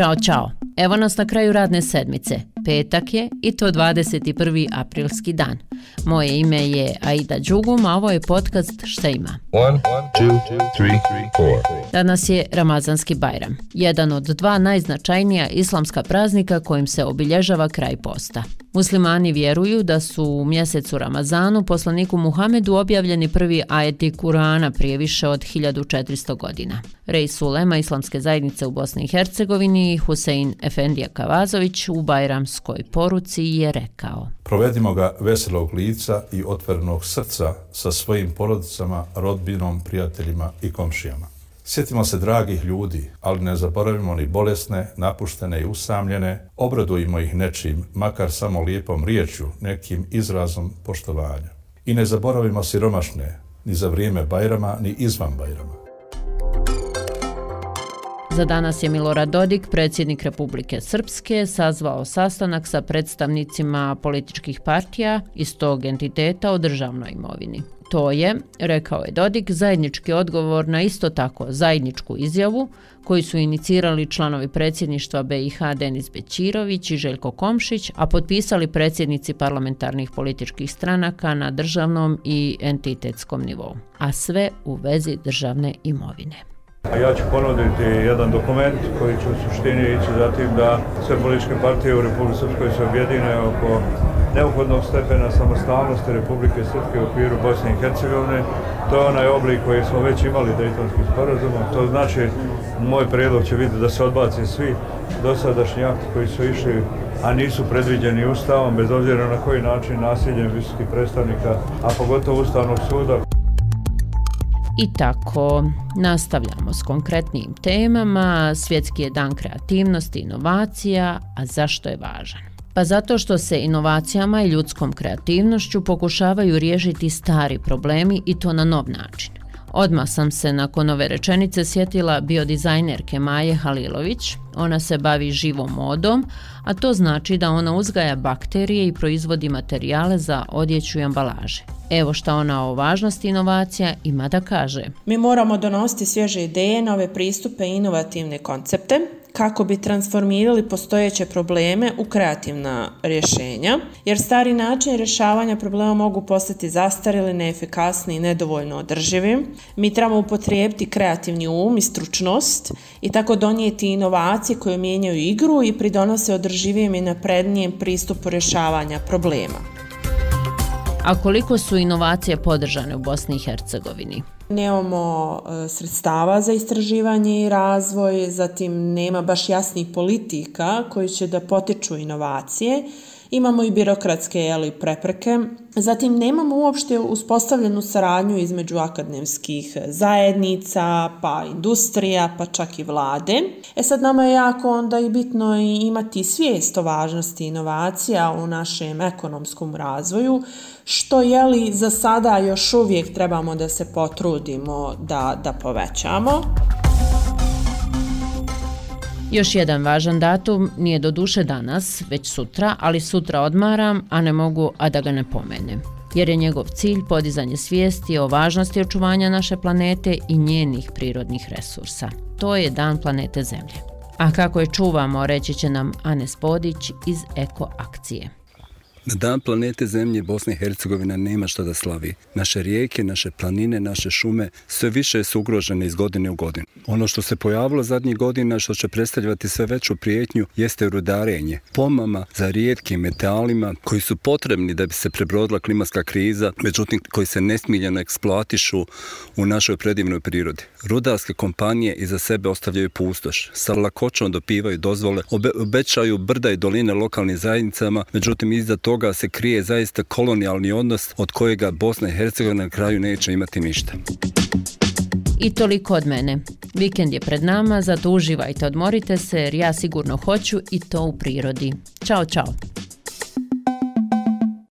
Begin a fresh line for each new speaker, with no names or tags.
Ćao, čao. Evo nas na kraju radne sedmice. Petak je i to 21. aprilski dan. Moje ime je Aida Đugum, a ovo je podcast Šta ima? One, two, three, Danas je Ramazanski Bajram, jedan od dva najznačajnija islamska praznika kojim se obilježava kraj posta. Muslimani vjeruju da su u mjesecu Ramazanu poslaniku Muhamedu objavljeni prvi ajeti Kurana prije više od 1400 godina. Rej Sulema Islamske zajednice u Bosni i Hercegovini Husein Efendija Kavazović u Bajramskoj poruci je rekao
Provedimo ga veselog lica i otvorenog srca sa svojim porodicama, rodbinom, prijateljima i komšijama. Sjetimo se dragih ljudi, ali ne zaboravimo ni bolesne, napuštene i usamljene, obradujemo ih nečim, makar samo lijepom riječju, nekim izrazom poštovanja. I ne zaboravimo siromašne, ni za vrijeme Bajrama, ni izvan Bajrama.
Za danas je Milorad Dodik, predsjednik Republike Srpske, sazvao sastanak sa predstavnicima političkih partija iz tog entiteta o državnoj imovini. To je, rekao je Dodik, zajednički odgovor na isto tako zajedničku izjavu koji su inicirali članovi predsjedništva BiH Denis Bećirović i Željko Komšić, a potpisali predsjednici parlamentarnih političkih stranaka na državnom i entitetskom nivou, a sve u vezi državne imovine.
Ja ću ponuditi jedan dokument koji će u suštini ići za tim da sve političke partije u Republike Srpskoj se objedine oko neophodnog stepena samostalnosti Republike Srpske u okviru Bosne i Hercegovine. To je onaj oblik koji smo već imali Dejtonskim sporazumom. To znači, moj predlog će biti da se odbaci svi dosadašnji akti koji su išli a nisu predviđeni ustavom, bez obzira na koji način nasiljem visokih predstavnika, a pogotovo Ustavnog suda.
I tako nastavljamo s konkretnim temama. Svjetski je dan kreativnosti i inovacija, a zašto je važan? Pa zato što se inovacijama i ljudskom kreativnošću pokušavaju riješiti stari problemi i to na nov način. Odmah sam se nakon ove rečenice sjetila biodizajnerke Maje Halilović. Ona se bavi živom modom, a to znači da ona uzgaja bakterije i proizvodi materijale za odjeću i ambalaže. Evo šta ona o važnosti inovacija ima da kaže.
Mi moramo donositi svježe ideje, nove pristupe i inovativne koncepte kako bi transformirali postojeće probleme u kreativna rješenja, jer stari način rješavanja problema mogu postati zastarili, neefikasni i nedovoljno održivi. Mi trebamo upotrijebiti kreativni um i stručnost i tako donijeti inovacije koje mijenjaju igru i pridonose održivijem i naprednijem pristupu rješavanja problema.
A koliko su inovacije podržane u Bosni i Hercegovini?
Nemamo e, sredstava za istraživanje i razvoj, zatim nema baš jasnih politika koji će da potiču inovacije imamo i birokratske jeli, prepreke. Zatim nemamo uopšte uspostavljenu saradnju između akademskih zajednica, pa industrija, pa čak i vlade. E sad nama je jako onda i bitno imati svijest o važnosti inovacija u našem ekonomskom razvoju, što je li za sada još uvijek trebamo da se potrudimo da, da povećamo.
Još jedan važan datum nije do duše danas, već sutra, ali sutra odmaram, a ne mogu, a da ga ne pomenem. Jer je njegov cilj podizanje svijesti o važnosti očuvanja naše planete i njenih prirodnih resursa. To je dan planete Zemlje. A kako je čuvamo, reći će nam Anes Podić iz Eko akcije.
Na dan planete Zemlje Bosna i Hercegovina nema šta da slavi. Naše rijeke, naše planine, naše šume sve više su ugrožene iz godine u godinu. Ono što se pojavilo zadnjih godina što će predstavljati sve veću prijetnju jeste rudarenje. Pomama za rijetkim metalima koji su potrebni da bi se prebrodila klimatska kriza, međutim koji se nesmiljeno eksploatišu u našoj predivnoj prirodi. Rudarske kompanije iza sebe ostavljaju pustoš, sa lakoćom dopivaju dozvole, obećaju brda i doline lokalnim zajednicama, međutim iza to toga se krije zaista kolonijalni odnos od kojega Bosna i Hercegovina na kraju neće imati ništa.
I toliko od mene. Vikend je pred nama, zato uživajte, odmorite se jer ja sigurno hoću i to u prirodi. Ćao, čao!